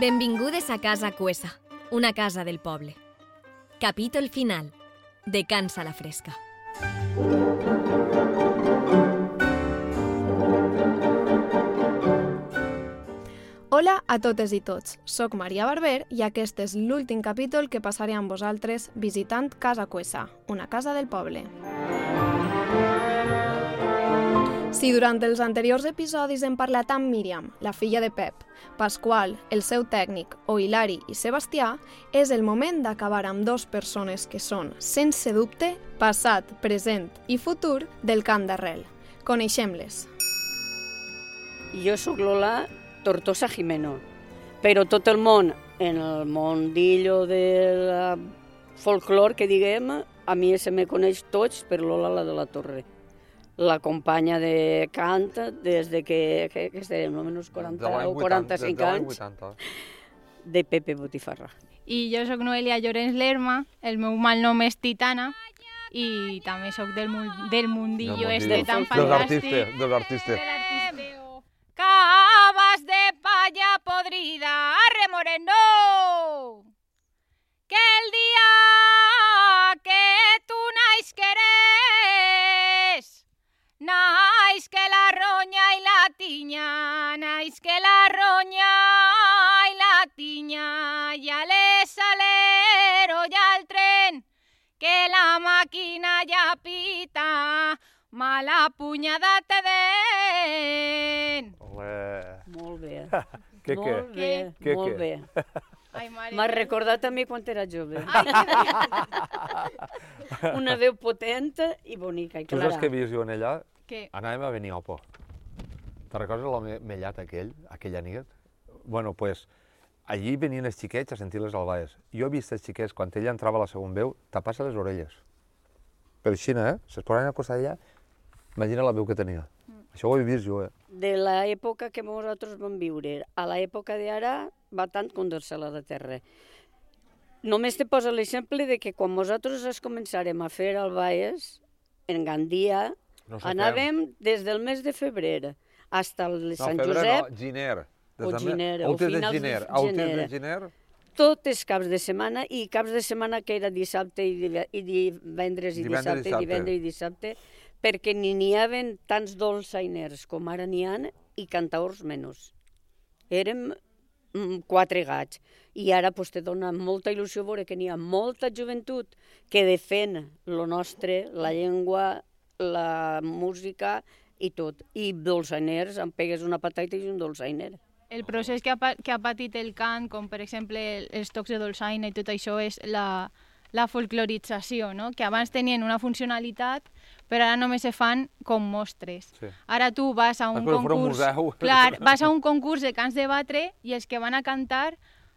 Benvingudes a Casa Cuesa, una casa del poble. Capítol final. De Cansa la Fresca. Hola a totes i tots, sóc Maria Barber i aquest és l'últim capítol que passaré amb vosaltres visitant Casa Cuesa, una casa del poble. Si durant els anteriors episodis hem parlat amb Míriam, la filla de Pep, Pasqual, el seu tècnic, o Hilari i Sebastià, és el moment d'acabar amb dos persones que són, sense dubte, passat, present i futur del cant d'arrel. Coneixem-les. Jo sóc Lola Tortosa Jimeno, però tot el món, en el mundillo de la folclor que diguem, a mi se me coneix tots per Lola la de la Torre. La companya de cant des de que, que, que estarem, no menys 40 o 45 anys, 80. de Pepe Botifarra. I jo sóc Noelia Llorenç Lerma, el meu malnom és Titana i també sóc del, del mundillo Del este tan Dels fantàstic. artistes, dels artistes. Del artisteo. Cabas de palla podrida, arre moreno, que el día nais que la roña y la tiña, nais que la roña y la tiña, ya le salero ya al tren, que la máquina ya pita, mala puñada te den. Olé. Molt bé. Què, què? molt bé, Què, molt què? bé. Ai, mare M'ha recordat a mi quan era jove. Ai, que. Una veu potent i bonica i Tu clara. saps què he vist jo en ella? Què? Anàvem a Beniopo. Te recordes l'home mellat aquell, aquella nit? Bueno, pues, allí venien els xiquets a sentir les albaes. Jo he vist els xiquets, quan ella entrava a la segona veu, tapar-se les orelles. Per Xina, eh? Se'ls posaven al costat d'allà, imagina la veu que tenia. Això ho he vist jo, eh? de l'època que nosaltres vam viure a l'època d'ara va tant com de la de terra. Només te poso l'exemple de que quan nosaltres es començarem a fer albaes, en Gandia, No sé anàvem des del mes de febrer fins al No, Sant febrer Josep, no, giner. Des o de giner, o de finals de giner. De gener. giner. tots els caps de setmana, i caps de setmana que era dissabte i, i divendres i dissabte, dissabte. divendres i dissabte, perquè ni n'hi haven tants dolçainers com ara n'hi ha i cantaors menys. Érem mm, quatre gats. I ara pues, te dona molta il·lusió veure que n'hi ha molta joventut que defèn lo nostre, la llengua, la música i tot. I dolçainers, em pegues una patata i un dolçainer. El procés que ha, que ha patit el cant, com per exemple els tocs de dolçaina i tot això, és la, la folclorització, no? que abans tenien una funcionalitat, però ara només se fan com mostres. Sí. Ara tu vas a un Ah, un concurs... museu. Clar, vas a un concurs de cants de batre i els que van a cantar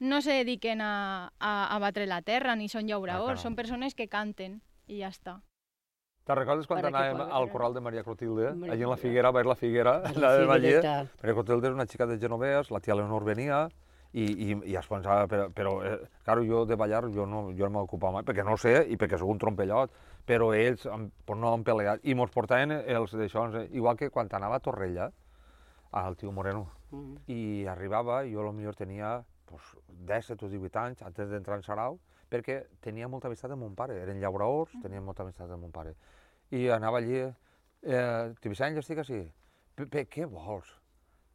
no se dediquen a, a, a batre la terra ni són llauradors, no. són persones que canten i ja està. Te'n recordes quan anàvem al corral de Maria Clotilde? Maria Allí en la. Figuera, ir la Figuera, A la anàvem allí. Figuereta. Maria Clotilde és una xica de Genovés, la tia Leonor venia, i, i, i es pensava, però, però eh, claro, jo de ballar jo no, jo no m'ocupava mai, perquè no ho sé i perquè sóc un trompellot, però ells em, pues no han peleat i mos portaven els d'això, eh, igual que quan anava a Torrella, al tio Moreno, Mm. i arribava, jo potser tenia pues, 17 o 18 anys antes d'entrar en Sarau, perquè tenia molta amistat amb mon pare, eren llauradors, tenien molta amistat amb mon pare. I anava allí, eh, jo estic així. Pepe, què vols?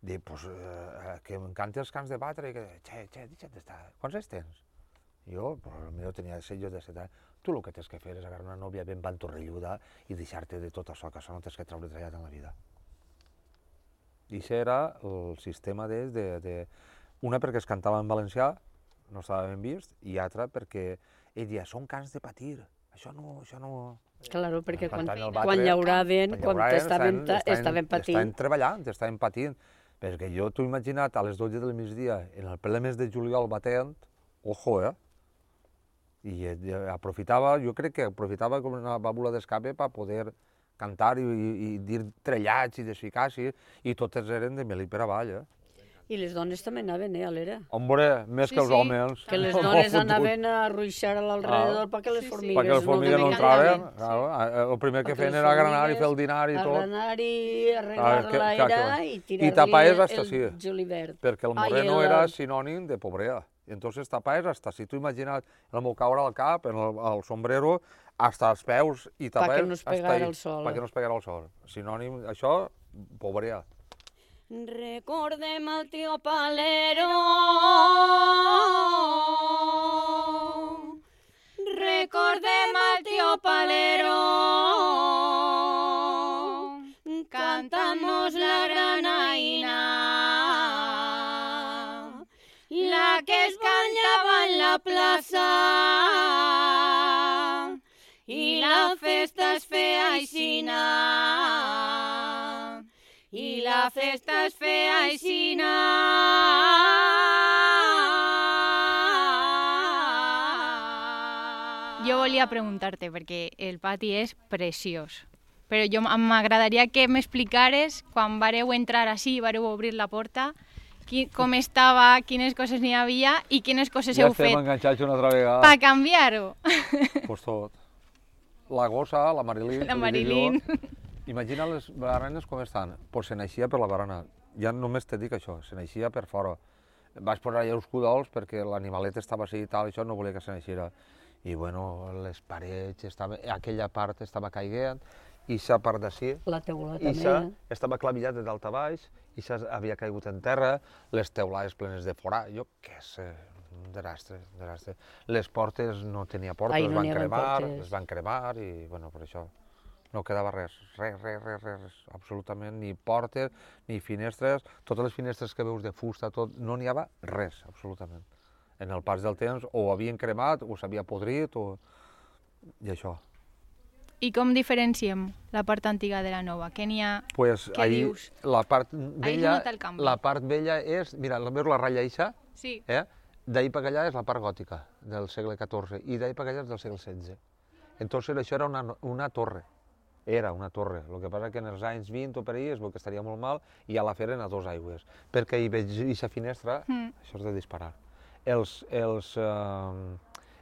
Dic, pues, eh, que m'encanten els cants de batre, i que, xe, xe, deixa't d'estar. Quants anys tens? Jo, pues, potser tenia 16 o 17 anys. Tu el que tens que fer és agarrar una nòvia ben pantorrelluda i deixar-te de tot això, que això no tens que treure trellat en la vida. I això era el sistema de, de, de... Una perquè es cantava en valencià, no estava ben vist, i altra perquè ell deia, són cants de patir, això no... Això no... Claro, perquè quan, el quan batre, llauraven, quan llauraven, estaven, ta- estaven patint, Estaven treballant, estaven patint. Perquè jo t'ho he imaginat a les 12 del migdia, en el ple mes de juliol batent, ojo, eh? I eh, aprofitava, jo crec que aprofitava com una vàlvula d'escape per poder cantar i, i, i dir trellats i desficar, sí, i totes eren de Melí per avall, eh? I les dones també anaven, eh, a l'era. Hombre, més Sí, que els sí. homes. Que les dones anaven a ruixar a l'alrededor Ah. perquè les Sí, formigues Perquè les formigues no no entraven, Sí. claro, el primer que Perquè feien era granar i fer el dinar i tot, Arrenar-hi, arreglar que- la clar que era va. i I tirar-li tapaes hasta el sí. julivert. perquè el moreno el- era sinònim de pobresa. I entonces tapaes hasta, si tu imagina't el meu caure al cap, en el, el sombrero, hasta els peus i Pa que tapaes no es pegara el sol. Perquè no es pegara el sol. Sinònim, això, pobresa. Recordem el tio Palero. Recordem el tio Palero. Cantamos la granaïna. La que es cantava en la plaça. I la festa es feia aixina. I la festa es feia aixina. Jo volia preguntar-te, perquè el pati és preciós, però jo m'agradaria que m'explicares, quan vareu entrar així, vareu obrir la porta, qui, com estava, quines coses n'hi havia i quines coses Ja heu estem fet enganxats una altra vegada. per canviar-ho. Pues tot. La gossa, la Marilyn... La Marilyn. Jo, imagina les baranes com estan. Pues se naixia per la barana. Ja només te dic això, se naixia per fora. Vaig posar allà uns cudols perquè l'animalet estava així i tal, això no volia que se naixiera. I bueno, les parets, estava, aquella part estava caiguent, i sa part d'ací, La teula i també. sa estava clavillat de dalt a baix, i sa havia caigut en terra, les teulades plenes de forà, jo què sé, un desastre, un desastre. Les portes no tenia portes, Ai, les no van n'hi havia cremar, portes. les van cremar i, bueno, per això no quedava res, res, res, res, res, absolutament, ni portes, ni finestres, totes les finestres que veus de fusta, tot, no n'hi havia res, absolutament. En el pas del temps o havien cremat, o s'havia podrit, o... i això. I com diferenciem la part antiga de la nova? Què n'hi ha? Pues Què ahí dius? la part vella, la part vella és, mira, veus la ratlla eixa, Sí. eh? d'ahir per allà és la part gòtica del segle XIV i d'ahir per allà és del segle XVI. Entonces això era una, una torre, era una torre. El que passa que en els anys 20 o per ahí es veu que estaria molt mal i ja la feren a dos aigües. Perquè hi veig aquesta finestra, Mm. això és de disparar. Els, els, eh,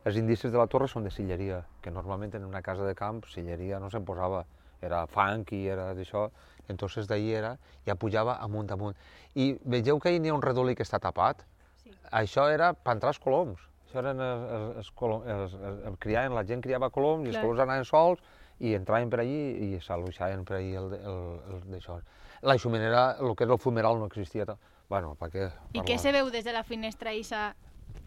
els indicis de la torre són de silleria, que normalment en una casa de camp silleria no se'n posava, era fang i era d'això, entonces d'ahir era, ja pujava amunt amunt. I vegeu que ahir n'hi ha un redolí que està tapat? Sí. Això era per entrar els coloms. Això eren els, els, els, colom, els, els, els criaven, la gent criava coloms i els coloms anaven sols i entraven per allí i s'aluixaven per allí el, el, el d'això. La xuminera, el que és el fumeral no existia. Bueno, per què? I què se veu des de la finestra eixa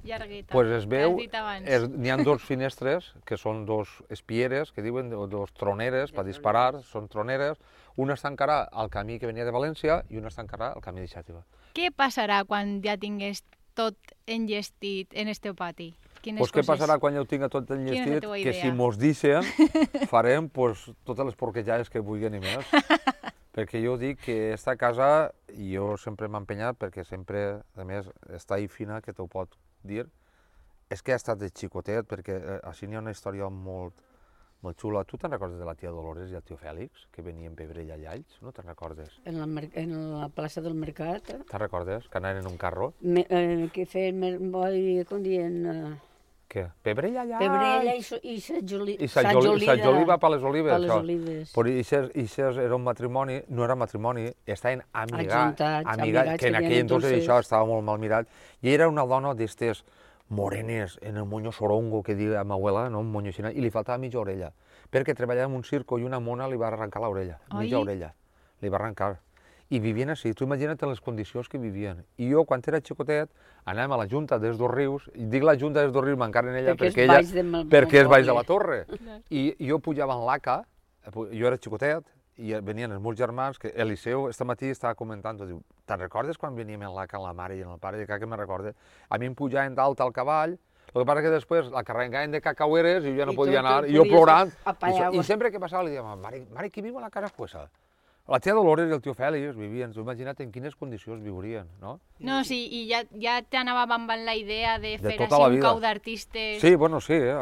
llargueta? Pues es veu, n'hi ha dos finestres, que són dos espieres, que diuen, dos troneres per disparar, són troneres. Una està encara al camí que venia de València i una està encara al camí de Xàtiva. Què passarà quan ja tingués tot enllestit en este pati? Quines Pues què coses? passarà quan ja ho tinga tot enllestit? Que si mos deixen, farem pues, totes les porquejades que vulguin i més. perquè jo dic que esta casa, i jo sempre m'he empenyat, perquè sempre, a més, està ahí fina, que t'ho pot dir, és que ha estat de xicotet, perquè eh, així n'hi ha una història molt, molt xula. Tu te'n recordes de la tia Dolores i el tio Fèlix, que venien pebrell a Llalls? No te'n recordes? En la, en la plaça del mercat, eh? Te'n recordes? Que anaven en un carro? Me, eh, que feien, boi, com diuen, eh, Què? Pebrell a Llalls! Pebrella i, i Sant Joli, I Sant Joli, Sant Joli va per les olives, per les olives. Però ixes, ixes era un matrimoni, no era matrimoni, estaven amigats, amigats, que en aquell entonces això estava molt mal mirat, i era una dona d'estes morenes, en el moño sorongo que diu ma abuela, no? un moño així, i li faltava mitja orella, perquè treballava en un circo i una mona li va arrencar l'orella, mitja orella, li va arrencar. I vivien així, tu imagina't les condicions que vivien. I jo, quan era xicotet, anàvem a la Junta dels Dos Rius, i dic la Junta dels Dos Rius m'encara en ella Perquè és perquè, ella, baix de Mal- perquè és baix de la torre. I jo pujava en l'ACA, jo era xicotet, i venien els meus germans, que Eliseu este matí estava comentant, diu, te'n recordes quan veníem en l'ACA amb la mare i en el pare? I que me recorde. A mi em pujaven dalt al cavall, el que passa que després la carregaven de cacaueres i jo no I podia tu anar, i jo plorant. I, so- I pues. sempre que passava li dèiem, mare, mare, qui viu a la casa fuesa? La tia Dolores i el tio Fèlix vivien, tu imagina't en quines condicions viurien, no? No, sí, i ja, ja t'anava bambant la idea de De fer tota així un cau d'artistes. Sí, bueno, sí, eh?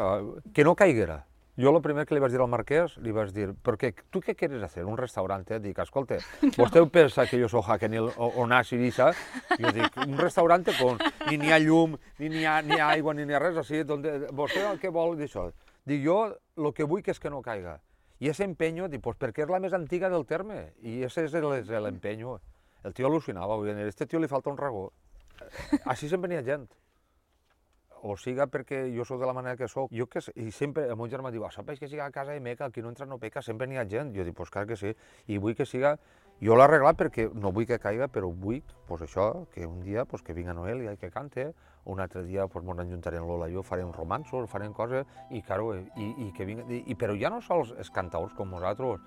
que no caiguera. Yo lo primer que le vas a decir al marqués, le vas a decir, porque tú qué quieres hacer? Un restaurante? Dic, escolta, no. vostè pensa que jo soc Haken o, o Nash Irisa? Jo dic, un restaurante con ni n'hi ha llum, ni n'hi ha, ni ha aigua, ni n'hi ha res, així, donde, vostè el que vol d'això? Dic, jo el que vull que és que no caiga. I ese empeño, dic, pues perquè és la més antiga del terme, i ese és l'empeño. El tio al·lucinava, vull dir, a este tio li falta un ragó. Així sempre n'hi ha gent o siga perquè jo sóc de la manera que sóc, jo que, i sempre el meu germà diu, ah, saps que siga a casa de Meca, que no entra no peca, sempre n'hi ha gent. Jo dic, pues clar que sí, i vull que siga, jo l'he arreglat perquè no vull que caiga, però vull, pues això, que un dia, pues que vinga Noel i que cante, un altre dia pues, ens ajuntarem Lola i jo, farem romanços, farem coses, i, claro, i, i que vinga, i, però ja no sols els cantaors com nosaltres,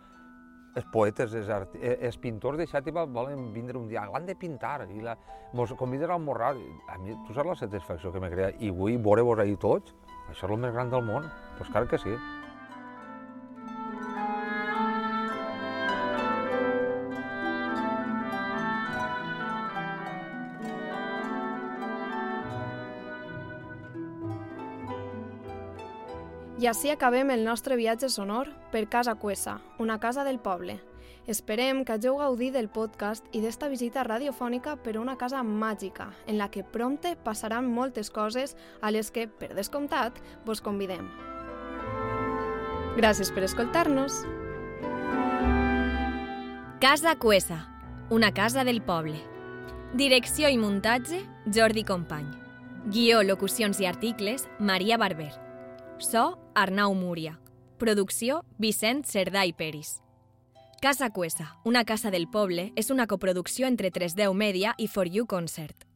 els poetes, els, art... Eh, els pintors de Xàtiva volen vindre un dia, l'han de pintar, i la... mos conviden al morral. A mi, tu saps la satisfacció que me crea, i vull veure-vos ahir tots, això és el més gran del món, doncs pues clar que sí. I així acabem el nostre viatge sonor per Casa Cuesa, una casa del poble. Esperem que hagueu gaudit del podcast i d'esta visita radiofònica per una casa màgica, en la que prompte passaran moltes coses a les que, per descomptat, vos convidem. Gràcies per escoltar-nos. Casa Cuesa, una casa del poble. Direcció i muntatge, Jordi Company. Guió, locucions i articles, Maria Barber. So, Arnau Múria. Producció, Vicent Cerdà i Peris. Casa Cuesa, una casa del poble, és una coproducció entre 3D Media i For You Concert.